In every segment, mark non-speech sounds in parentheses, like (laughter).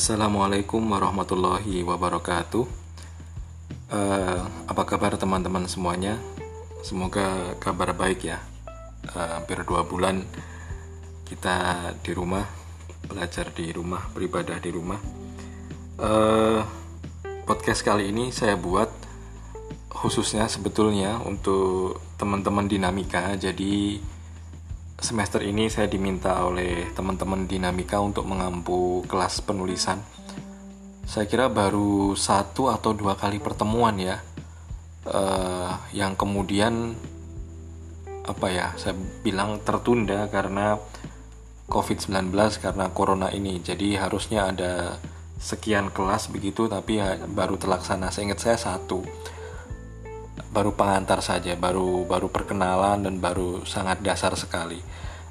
Assalamualaikum warahmatullahi wabarakatuh. Uh, apa kabar teman-teman semuanya? Semoga kabar baik ya. Uh, hampir dua bulan kita di rumah, belajar di rumah, beribadah di rumah. Uh, podcast kali ini saya buat khususnya sebetulnya untuk teman-teman dinamika. Jadi semester ini saya diminta oleh teman-teman dinamika untuk mengampu kelas penulisan. Saya kira baru satu atau dua kali pertemuan ya, uh, yang kemudian apa ya, saya bilang tertunda karena COVID-19 karena corona ini. Jadi harusnya ada sekian kelas begitu, tapi baru terlaksana. Saya ingat saya satu baru pengantar saja, baru baru perkenalan dan baru sangat dasar sekali.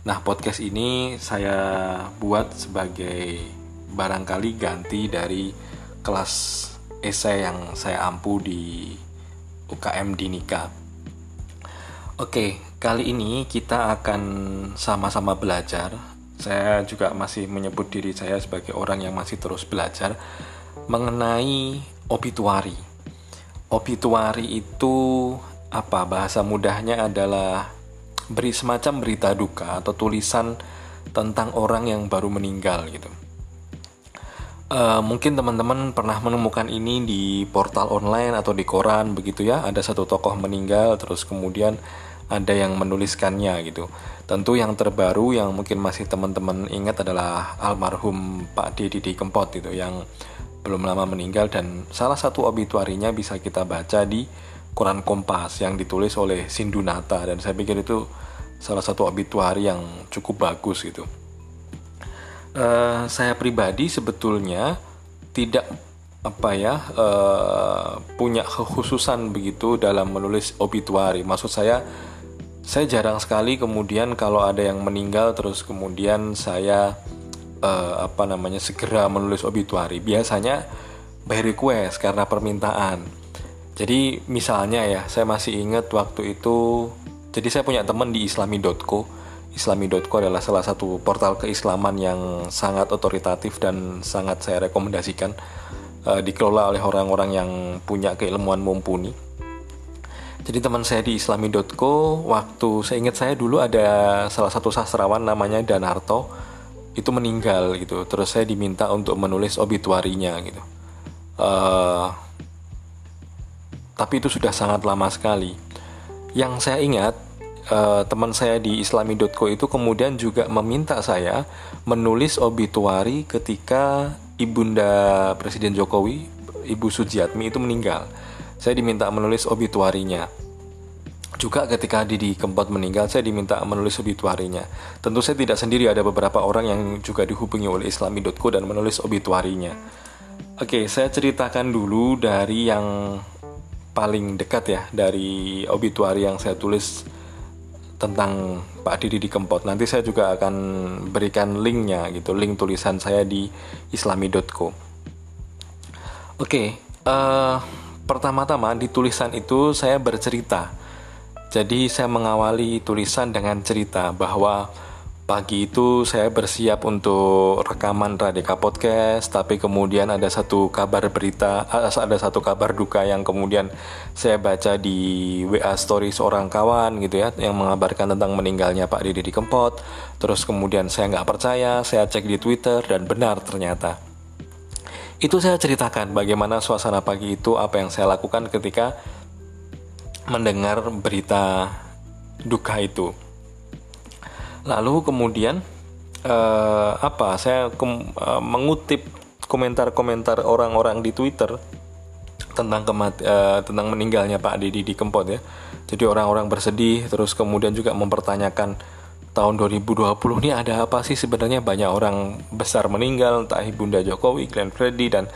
Nah, podcast ini saya buat sebagai barangkali ganti dari kelas esai yang saya ampu di UKM Dinika. Oke, kali ini kita akan sama-sama belajar. Saya juga masih menyebut diri saya sebagai orang yang masih terus belajar mengenai obituari obituari itu apa bahasa mudahnya adalah beri semacam berita duka atau tulisan tentang orang yang baru meninggal gitu. Uh, mungkin teman-teman pernah menemukan ini di portal online atau di koran begitu ya. Ada satu tokoh meninggal, terus kemudian ada yang menuliskannya gitu. Tentu yang terbaru yang mungkin masih teman-teman ingat adalah almarhum Pak Didi Kempot itu yang belum lama meninggal dan salah satu obituarinya bisa kita baca di Quran Kompas yang ditulis oleh Sindunata dan saya pikir itu salah satu obituari yang cukup bagus gitu. Uh, saya pribadi sebetulnya tidak apa ya uh, punya kekhususan begitu dalam menulis obituari. Maksud saya saya jarang sekali kemudian kalau ada yang meninggal terus kemudian saya uh, apa namanya segera menulis obituari biasanya by request karena permintaan. Jadi misalnya ya saya masih ingat waktu itu jadi saya punya teman di islami.co islami.co adalah salah satu portal keislaman yang sangat otoritatif dan sangat saya rekomendasikan uh, dikelola oleh orang-orang yang punya keilmuan mumpuni. Jadi teman saya di islami.co waktu saya ingat saya dulu ada salah satu sastrawan namanya Danarto itu meninggal gitu. Terus saya diminta untuk menulis obituarinya gitu. Uh, tapi itu sudah sangat lama sekali. Yang saya ingat uh, teman saya di islami.co itu kemudian juga meminta saya menulis obituari ketika ibunda Presiden Jokowi Ibu Sujiatmi itu meninggal. Saya diminta menulis obituarinya juga ketika Didi Kempot meninggal, saya diminta menulis obituarinya. Tentu saya tidak sendiri, ada beberapa orang yang juga dihubungi oleh islami.co dan menulis obituarinya. Oke, saya ceritakan dulu dari yang paling dekat ya, dari obituari yang saya tulis tentang Pak Didi Kempot. Nanti saya juga akan berikan linknya gitu, link tulisan saya di islami.co. Oke, uh, pertama-tama di tulisan itu saya bercerita jadi saya mengawali tulisan dengan cerita bahwa pagi itu saya bersiap untuk rekaman Radika Podcast, tapi kemudian ada satu kabar berita, eh, ada satu kabar duka yang kemudian saya baca di WA story seorang kawan gitu ya, yang mengabarkan tentang meninggalnya Pak Didi Kempot. Terus kemudian saya nggak percaya, saya cek di Twitter dan benar ternyata. Itu saya ceritakan bagaimana suasana pagi itu, apa yang saya lakukan ketika mendengar berita duka itu. Lalu kemudian uh, apa? Saya ke, uh, eh, mengutip komentar-komentar orang-orang di Twitter tentang kemati, uh, tentang meninggalnya Pak Didi di Kempot ya. Jadi orang-orang bersedih terus kemudian juga mempertanyakan tahun 2020 ini ada apa sih? Sebenarnya banyak orang besar meninggal entah Ibunda Jokowi, Glenn Fredly dan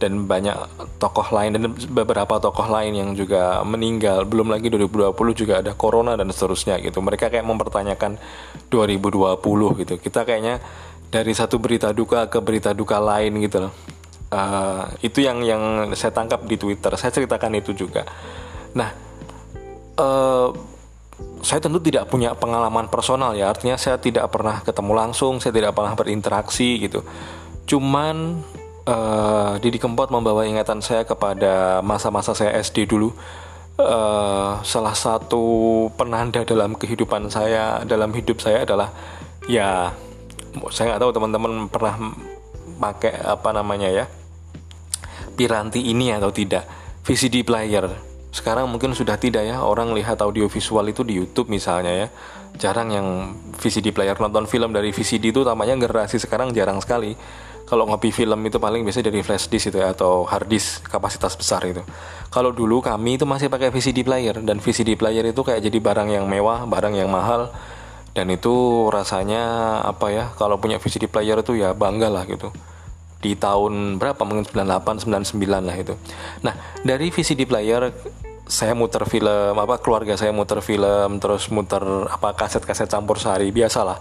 dan banyak tokoh lain dan beberapa tokoh lain yang juga meninggal. Belum lagi 2020 juga ada corona dan seterusnya gitu. Mereka kayak mempertanyakan 2020 gitu. Kita kayaknya dari satu berita duka ke berita duka lain gitu loh. Uh, itu yang yang saya tangkap di Twitter. Saya ceritakan itu juga. Nah uh, saya tentu tidak punya pengalaman personal ya artinya saya tidak pernah ketemu langsung saya tidak pernah berinteraksi gitu cuman uh, Didi Kempot membawa ingatan saya kepada masa-masa saya SD dulu. Uh, salah satu penanda dalam kehidupan saya, dalam hidup saya adalah ya, saya nggak tahu teman-teman pernah pakai apa namanya ya, piranti ini atau tidak, VCD player. Sekarang mungkin sudah tidak ya, orang lihat audio visual itu di YouTube misalnya ya. Jarang yang VCD player nonton film dari VCD itu tamanya generasi sekarang jarang sekali kalau ngopi film itu paling biasanya dari flash disk itu ya atau hard disk kapasitas besar itu. Kalau dulu kami itu masih pakai VCD player dan VCD player itu kayak jadi barang yang mewah, barang yang mahal dan itu rasanya apa ya kalau punya VCD player itu ya bangga lah gitu di tahun berapa mungkin 98 99 lah itu. Nah, dari VCD player saya muter film apa keluarga saya muter film terus muter apa kaset-kaset campur sari biasalah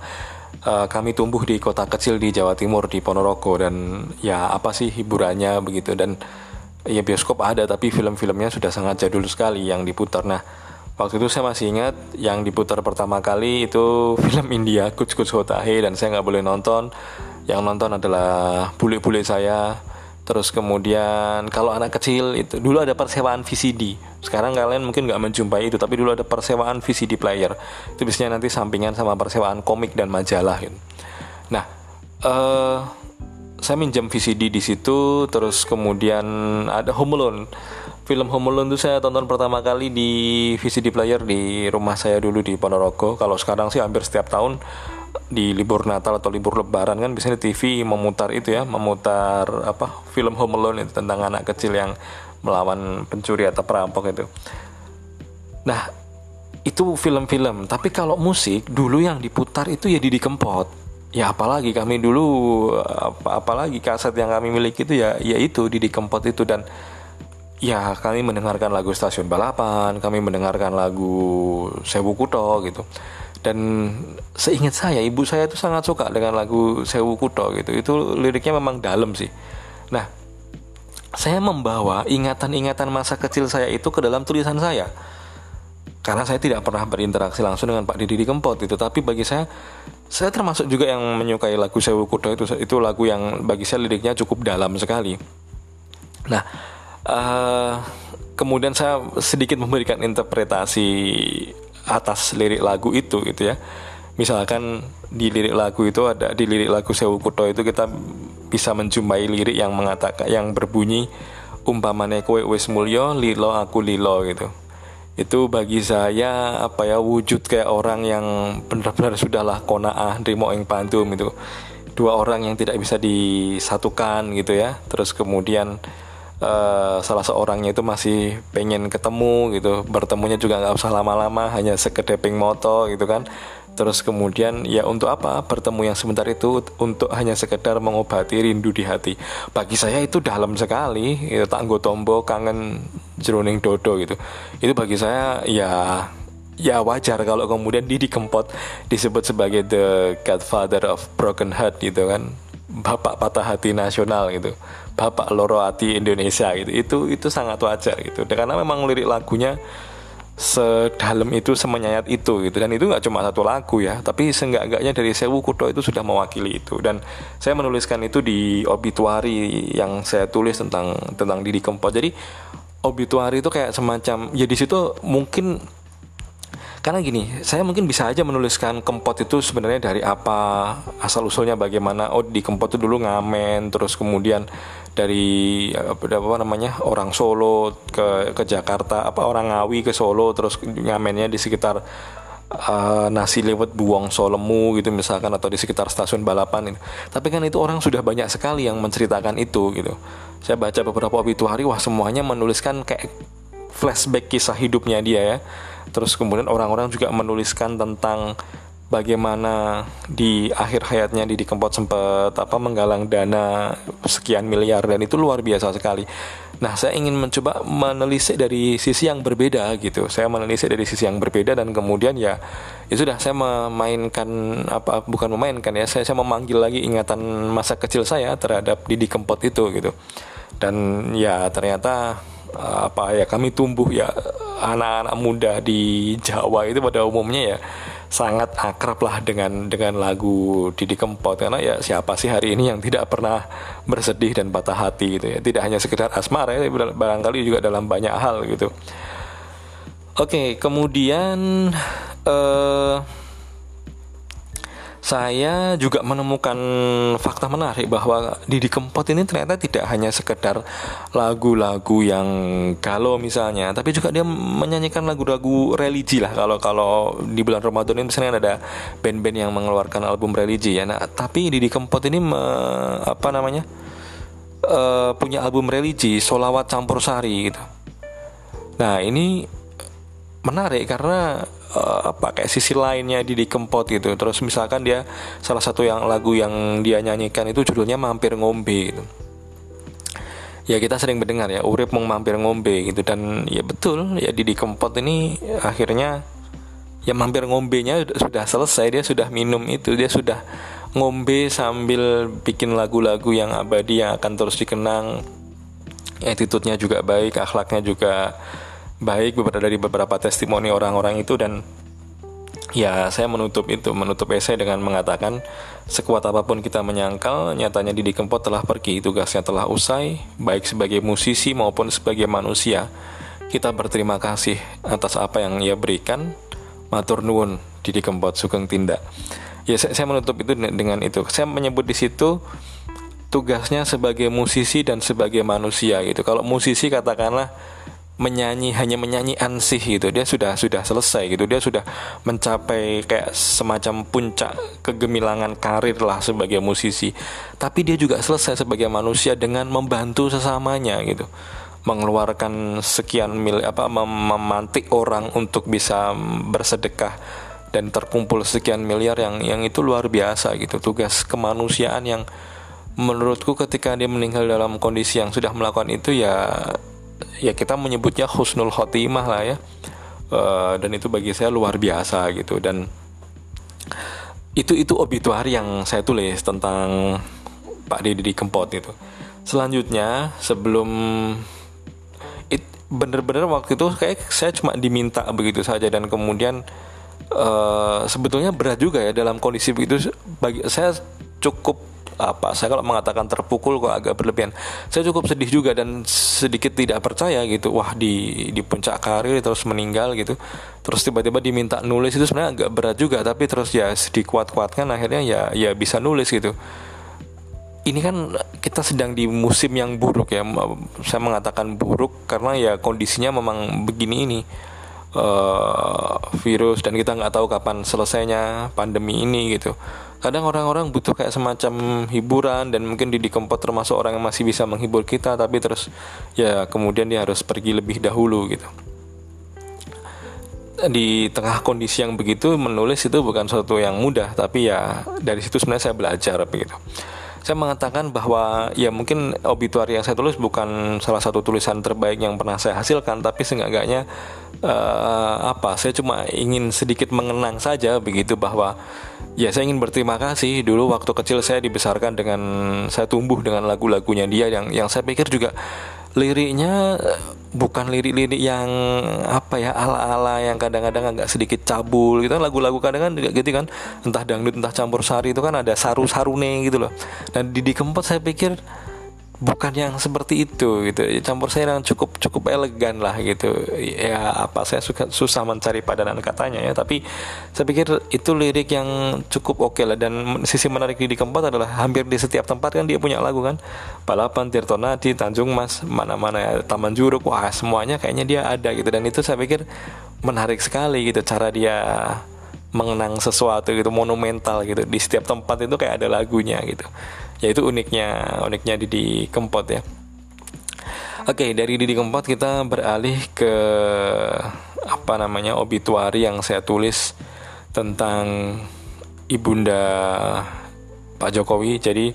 uh, kami tumbuh di kota kecil di Jawa Timur di Ponorogo dan ya apa sih hiburannya begitu dan ya bioskop ada tapi film-filmnya sudah sangat jadul sekali yang diputar. Nah waktu itu saya masih ingat yang diputar pertama kali itu (laughs) film India Kuch Kuch Hota Hai dan saya nggak boleh nonton. Yang nonton adalah bule-bule saya Terus kemudian kalau anak kecil itu dulu ada persewaan VCD. Sekarang kalian mungkin nggak menjumpai itu, tapi dulu ada persewaan VCD player. Itu biasanya nanti sampingan sama persewaan komik dan majalah. Gitu. Nah, uh, saya minjam VCD di situ. Terus kemudian ada Home Alone. Film Home Alone itu saya tonton pertama kali di VCD player di rumah saya dulu di Ponorogo. Kalau sekarang sih hampir setiap tahun di libur Natal atau libur Lebaran kan biasanya TV memutar itu ya, memutar apa film Home Alone itu tentang anak kecil yang melawan pencuri atau perampok itu. Nah, itu film-film. Tapi kalau musik dulu yang diputar itu ya Didi Kempot. Ya apalagi kami dulu apa apalagi kaset yang kami miliki itu ya ya itu Didi Kempot itu dan ya kami mendengarkan lagu stasiun balapan, kami mendengarkan lagu Sewu Kuto gitu dan seingat saya ibu saya itu sangat suka dengan lagu Sewu Kuto gitu. Itu liriknya memang dalam sih. Nah saya membawa ingatan-ingatan masa kecil saya itu ke dalam tulisan saya. Karena saya tidak pernah berinteraksi langsung dengan Pak Didi Kempot itu. Tapi bagi saya saya termasuk juga yang menyukai lagu Sewu Kuto itu. Itu lagu yang bagi saya liriknya cukup dalam sekali. Nah uh, kemudian saya sedikit memberikan interpretasi atas lirik lagu itu gitu ya. Misalkan di lirik lagu itu ada di lirik lagu Sewu Kuto itu kita bisa menjumpai lirik yang mengatakan yang berbunyi umpamane kue wis mulyo lilo aku lilo gitu. Itu bagi saya apa ya wujud kayak orang yang benar-benar sudahlah konaah drimo ing pantum itu dua orang yang tidak bisa disatukan gitu ya. Terus kemudian uh, salah seorangnya itu masih pengen ketemu gitu. Bertemunya juga nggak usah lama-lama hanya sekedeping moto gitu kan. Terus kemudian ya untuk apa bertemu yang sebentar itu? Untuk hanya sekedar mengobati rindu di hati. Bagi saya itu dalam sekali itu tanggo tombo kangen jeruning dodo gitu. Itu bagi saya ya ya wajar kalau kemudian Didi Kempot disebut sebagai the godfather of broken heart gitu kan. Bapak patah hati nasional gitu bapak loro hati Indonesia gitu. Itu itu sangat wajar gitu. Karena memang lirik lagunya sedalam itu semenyayat itu gitu. Dan itu nggak cuma satu lagu ya tapi seenggak-enggaknya dari Sewu Kuto itu sudah mewakili itu. Dan saya menuliskan itu di obituari yang saya tulis tentang tentang Didi Kempot. Jadi obituari itu kayak semacam ya di situ mungkin karena gini, saya mungkin bisa aja menuliskan kempot itu sebenarnya dari apa, asal usulnya bagaimana. Oh, di kempot itu dulu ngamen, terus kemudian dari apa namanya orang Solo ke ke Jakarta, apa orang Ngawi ke Solo, terus ngamennya di sekitar uh, nasi lewat buang solemu gitu misalkan atau di sekitar stasiun balapan itu. Tapi kan itu orang sudah banyak sekali yang menceritakan itu gitu. Saya baca beberapa obituari wah semuanya menuliskan kayak flashback kisah hidupnya dia ya Terus kemudian orang-orang juga menuliskan tentang bagaimana di akhir hayatnya di Kempot sempat apa menggalang dana sekian miliar dan itu luar biasa sekali. Nah, saya ingin mencoba menelisik dari sisi yang berbeda gitu. Saya menelisik dari sisi yang berbeda dan kemudian ya ya sudah saya memainkan apa bukan memainkan ya, saya saya memanggil lagi ingatan masa kecil saya terhadap Didi Kempot itu gitu. Dan ya ternyata apa ya kami tumbuh ya anak-anak muda di Jawa itu pada umumnya ya sangat akrab lah dengan dengan lagu Didi Kempot. Karena ya siapa sih hari ini yang tidak pernah bersedih dan patah hati gitu ya? Tidak hanya sekedar asmara ya barangkali juga dalam banyak hal gitu. Oke kemudian uh, saya juga menemukan fakta menarik bahwa Didi Kempot ini ternyata tidak hanya sekedar lagu-lagu yang galau misalnya, tapi juga dia menyanyikan lagu-lagu religi lah. Kalau kalau di bulan Ramadan ini misalnya ada band-band yang mengeluarkan album religi ya. Nah, tapi Didi Kempot ini me, apa namanya? Uh, punya album religi, solawat campur sari gitu. Nah, ini menarik karena uh, apa kayak sisi lainnya di Kempot gitu. Terus misalkan dia salah satu yang lagu yang dia nyanyikan itu judulnya Mampir Ngombe gitu. Ya kita sering mendengar ya urip mau mampir ngombe gitu dan ya betul ya Didi Kempot ini akhirnya ya mampir ngombenya sudah selesai dia sudah minum itu dia sudah ngombe sambil bikin lagu-lagu yang abadi yang akan terus dikenang attitude-nya juga baik akhlaknya juga baik beberapa dari beberapa testimoni orang-orang itu dan ya saya menutup itu menutup esai dengan mengatakan sekuat apa pun kita menyangkal nyatanya Didi Kempot telah pergi tugasnya telah usai baik sebagai musisi maupun sebagai manusia. Kita berterima kasih atas apa yang ia berikan. Matur nuwun Didi Kempot Sugeng Tindak. Ya saya, saya menutup itu dengan itu. Saya menyebut di situ tugasnya sebagai musisi dan sebagai manusia gitu. Kalau musisi katakanlah menyanyi hanya menyanyi ansih gitu. Dia sudah sudah selesai gitu. Dia sudah mencapai kayak semacam puncak kegemilangan karir lah sebagai musisi. Tapi dia juga selesai sebagai manusia dengan membantu sesamanya gitu. Mengeluarkan sekian mil apa mem memantik orang untuk bisa bersedekah dan terkumpul sekian miliar yang yang itu luar biasa gitu. Tugas kemanusiaan yang menurutku ketika dia meninggal dalam kondisi yang sudah melakukan itu ya ya kita menyebutnya husnul khotimah lah ya. Uh, dan itu bagi saya luar biasa gitu. Dan itu itu obituari yang saya tulis tentang Pak Deddy Kempot itu. Selanjutnya sebelum bener-bener waktu itu kayak saya cuma diminta begitu saja dan kemudian uh, sebetulnya berat juga ya dalam kondisi begitu. Bagi saya cukup apa. Saya kalau mengatakan terpukul kok agak berlebihan. Saya cukup sedih juga dan sedikit tidak percaya gitu. Wah di di puncak karir terus meninggal gitu. Terus tiba-tiba diminta nulis itu sebenarnya agak berat juga. Tapi terus ya dikuat-kuatkan akhirnya ya ya bisa nulis gitu. Ini kan kita sedang di musim yang buruk ya. Saya mengatakan buruk karena ya kondisinya memang begini ini. Uh, virus dan kita nggak tahu kapan selesainya pandemi ini gitu kadang orang-orang butuh kayak semacam hiburan dan mungkin di Kempot termasuk orang yang masih bisa menghibur kita tapi terus ya kemudian dia harus pergi lebih dahulu gitu. Di tengah kondisi yang begitu menulis itu bukan sesuatu yang mudah tapi ya dari situ sebenarnya saya belajar begitu. Saya mengatakan bahwa ya mungkin obituari yang saya tulis bukan salah satu tulisan terbaik yang pernah saya hasilkan tapi seenggaknya uh, apa saya cuma ingin sedikit mengenang saja begitu bahwa ya saya ingin berterima kasih. Dulu waktu kecil saya dibesarkan dengan saya tumbuh dengan lagu-lagunya dia yang yang saya pikir juga liriknya bukan lirik-lirik yang apa ya ala-ala yang kadang-kadang agak sedikit cabul gitu kan. Lagu-lagu kadang kan gitu kan. Entah dangdut entah campur sari itu kan ada saru-sarune gitu loh. Dan di Kempot saya pikir bukan yang seperti itu gitu. Campur saya yang cukup cukup elegan lah gitu. Ya apa saya suka susah mencari padanan katanya ya. Tapi saya pikir itu lirik yang cukup oke okay lah. Dan sisi menarik di keempat adalah hampir di setiap tempat kan dia punya lagu kan. Balapan Tirto Nadi Tanjung Mas mana-mana ya Taman Juruk. Wah semuanya kayaknya dia ada gitu. Dan itu saya pikir menarik sekali gitu cara dia mengenang sesuatu gitu monumental gitu. Di setiap tempat itu kayak ada lagunya gitu ya itu uniknya uniknya Didi Kempot ya. Oke dari Didi Kempot kita beralih ke apa namanya obituari yang saya tulis tentang ibunda Pak Jokowi. Jadi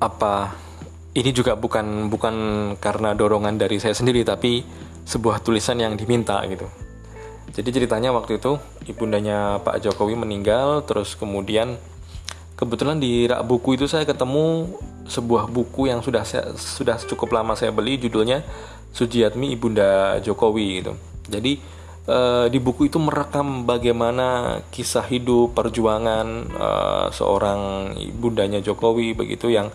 apa ini juga bukan bukan karena dorongan dari saya sendiri tapi sebuah tulisan yang diminta gitu. Jadi ceritanya waktu itu ibundanya Pak Jokowi meninggal terus kemudian kebetulan di rak buku itu saya ketemu sebuah buku yang sudah saya, sudah cukup lama saya beli judulnya Sujiatmi Ibunda Jokowi gitu. Jadi uh, di buku itu merekam bagaimana kisah hidup perjuangan uh, seorang bundanya Jokowi begitu yang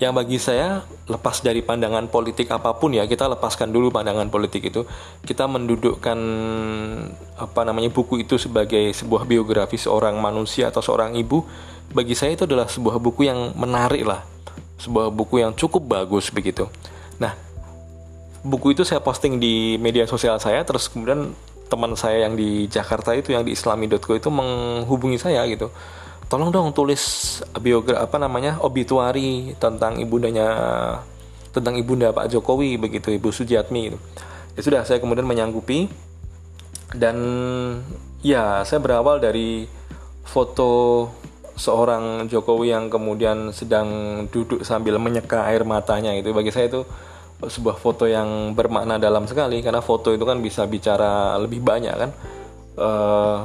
yang bagi saya lepas dari pandangan politik apa pun ya kita lepaskan dulu pandangan politik itu kita mendudukkan apa namanya buku itu sebagai sebuah biografi seorang manusia atau seorang ibu bagi saya itu adalah sebuah buku yang menarik lah. Sebuah buku yang cukup bagus begitu. Nah buku itu saya posting di media sosial saya terus kemudian teman saya yang di Jakarta itu yang di islami.co itu menghubungi saya gitu. Tolong dong tulis biografi apa namanya obituari tentang ibundanya tentang ibunda Pak Jokowi begitu Ibu Sujiatmi itu ya sudah saya kemudian menyanggupi dan ya saya berawal dari foto seorang Jokowi yang kemudian sedang duduk sambil menyeka air matanya itu bagi saya itu sebuah foto yang bermakna dalam sekali karena foto itu kan bisa bicara lebih banyak kan. Uh,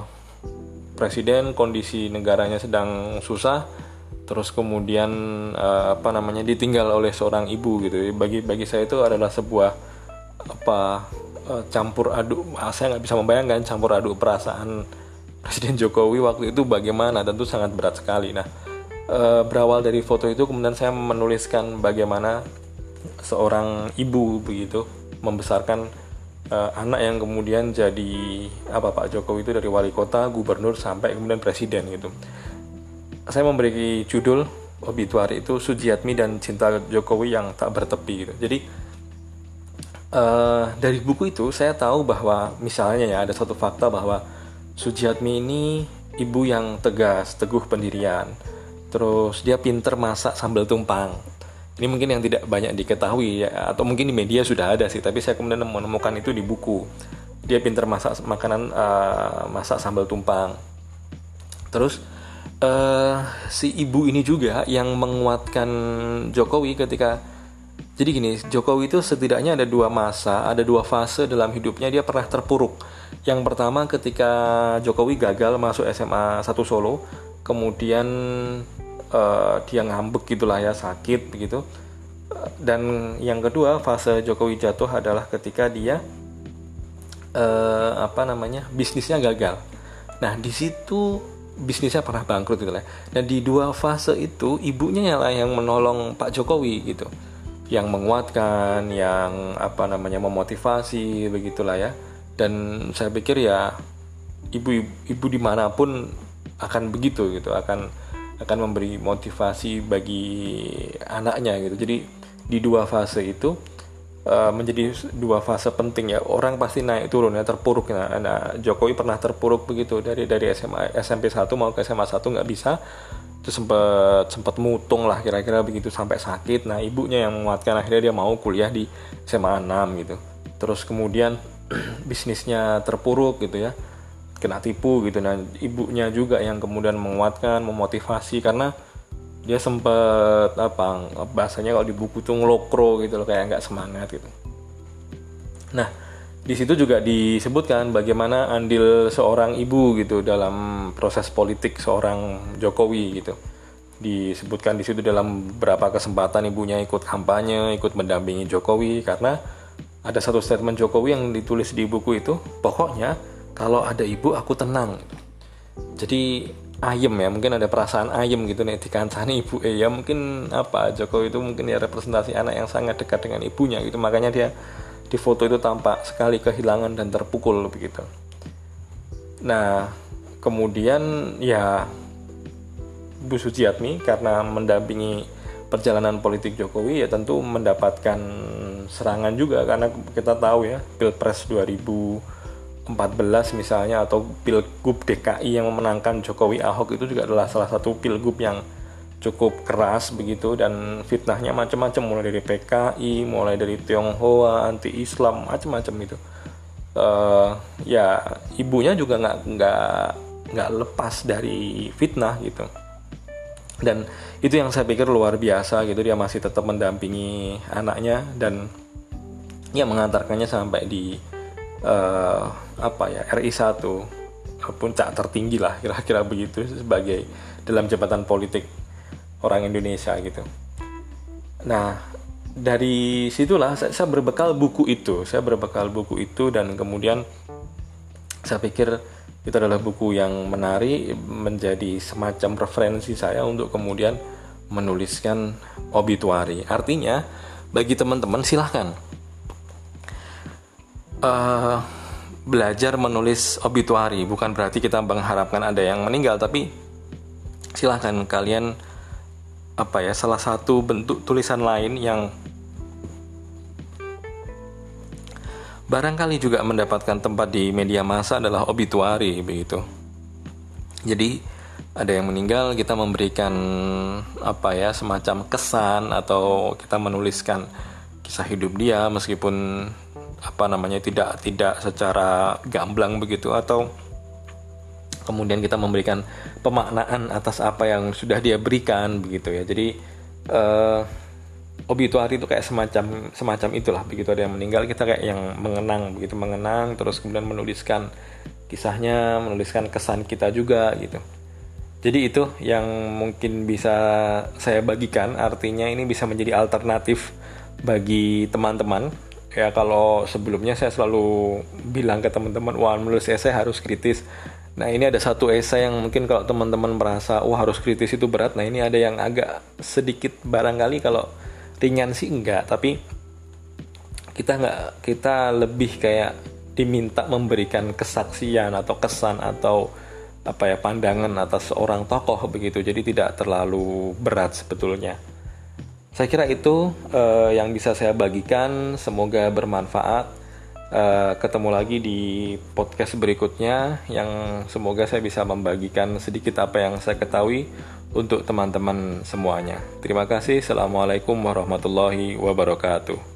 presiden kondisi negaranya sedang susah terus kemudian uh, apa namanya ditinggal oleh seorang ibu gitu. Bagi bagi saya itu adalah sebuah apa uh, campur aduk ah, saya nggak bisa membayangkan campur aduk perasaan presiden Jokowi waktu itu bagaimana tentu sangat berat sekali nah uh, berawal dari foto itu kemudian saya menuliskan bagaimana seorang ibu begitu membesarkan uh, anak yang kemudian jadi apa Pak Jokowi itu dari wali kota, gubernur sampai kemudian presiden gitu. Saya memberi judul obituari itu Sujiatmi dan cinta Jokowi yang tak bertepi gitu. Jadi uh, dari buku itu saya tahu bahwa misalnya ya ada satu fakta bahwa Sujiatmi ini ibu yang tegas, teguh pendirian. Terus dia pinter masak sambal tumpang. Ini mungkin yang tidak banyak diketahui ya atau mungkin di media sudah ada sih tapi saya kemudian menemukan itu di buku. Dia pinter masak makanan uh, masak sambal tumpang. Terus uh, si ibu ini juga yang menguatkan Jokowi ketika jadi gini Jokowi itu setidaknya ada dua masa ada dua fase dalam hidupnya dia pernah terpuruk. Yang pertama ketika Jokowi gagal masuk SMA 1 Solo kemudian uh, dia ngambek gitulah ya sakit begitu. Dan yang kedua fase Jokowi jatuh adalah ketika dia uh, apa namanya bisnisnya gagal. Nah di situ bisnisnya pernah bangkrut gitu lah dan di dua fase itu ibunya yang menolong Pak Jokowi gitu yang menguatkan yang apa namanya memotivasi begitulah ya. Dan saya pikir ya ibu ibu di mana pun akan begitu gitu akan akan memberi motivasi bagi anaknya gitu. Jadi di dua fase itu uh, menjadi dua fase penting ya. Orang pasti naik turun ya terpuruk. Nah, nah Jokowi pernah terpuruk begitu dari dari SMA SMP 1 mau ke SMA 1 nggak bisa. Itu sempat sempat mutung lah kira-kira begitu sampai sakit. Nah ibunya yang menguatkan akhirnya dia mau kuliah di SMA 6 gitu. Terus kemudian (clears throat) bisnisnya terpuruk gitu ya. Kena tipu gitu. Nah ibunya juga yang kemudian menguatkan memotivasi karena dia sempat apa bahasanya kalau di buku tuh ngelokro gitu loh kayak nggak semangat gitu. Nah di situ juga disebutkan bagaimana andil seorang ibu gitu dalam proses politik seorang Jokowi gitu. Disebutkan di situ dalam beberapa kesempatan ibunya ikut kampanye ikut mendampingi Jokowi karena ada satu statement Jokowi yang ditulis di buku itu pokoknya kalau ada ibu aku tenang. Jadi ayem ya mungkin ada perasaan ayem gitu nih di kancane ibu. Eh ya mungkin apa Jokowi itu mungkin ya representasi anak yang sangat dekat dengan ibunya gitu. Makanya dia di foto itu tampak sekali kehilangan dan terpukul begitu. Nah kemudian ya Bu Sujiatmi karena mendampingi perjalanan politik Jokowi ya tentu mendapatkan serangan juga. Karena kita tahu ya Pilpres 2000 14 misalnya atau pilgub DKI yang memenangkan Jokowi Ahok itu juga adalah salah satu pilgub yang cukup keras begitu dan fitnahnya macam-macam. Mulai dari PKI mulai dari Tionghoa anti Islam macam-macam itu. Uh, ya ibunya juga nggak nggak nggak lepas dari fitnah gitu. Dan itu yang saya pikir luar biasa gitu dia masih tetap mendampingi anaknya dan ya mengantarkannya sampai di uh, apa ya RI 1 puncak tertinggi lah kira-kira begitu sebagai dalam jabatan politik orang Indonesia gitu. Nah dari situlah saya, saya berbekal buku itu, saya berbekal buku itu dan kemudian saya pikir itu adalah buku yang menarik menjadi semacam referensi saya untuk kemudian menuliskan obituari artinya bagi teman-teman silahkan uh, belajar menulis obituari bukan berarti kita mengharapkan ada yang meninggal tapi silahkan kalian apa ya salah satu bentuk tulisan lain yang barangkali juga mendapatkan tempat di media massa adalah obituari begitu. Jadi ada yang meninggal kita memberikan apa ya semacam kesan atau kita menuliskan kisah hidup dia meskipun apa namanya tidak tidak secara gamblang begitu atau kemudian kita memberikan pemaknaan atas apa yang sudah dia berikan begitu ya. Jadi uh, obituari itu kayak semacam semacam itulah. Begitu ada yang meninggal kita kayak yang mengenang begitu mengenang terus kemudian menuliskan kisahnya menuliskan kesan kita juga gitu. Jadi itu yang mungkin bisa saya bagikan. Artinya ini bisa menjadi alternatif bagi teman-teman ya kalau sebelumnya saya selalu bilang ke teman-teman wah menulis esai harus kritis. Nah ini ada satu esai yang mungkin kalau teman-teman merasa wah harus kritis itu berat. Nah ini ada yang agak sedikit barangkali kalau ringan sih enggak tapi kita nggak kita lebih kayak diminta memberikan kesaksian atau kesan atau apa ya pandangan atas seorang tokoh begitu. Jadi tidak terlalu berat sebetulnya saya kira itu uh, yang bisa saya bagikan semoga bermanfaat uh, ketemu lagi di podcast berikutnya yang semoga saya bisa membagikan sedikit apa yang saya ketahui untuk teman-teman semuanya. Terima kasih. Assalamualaikum warahmatullahi wabarakatuh.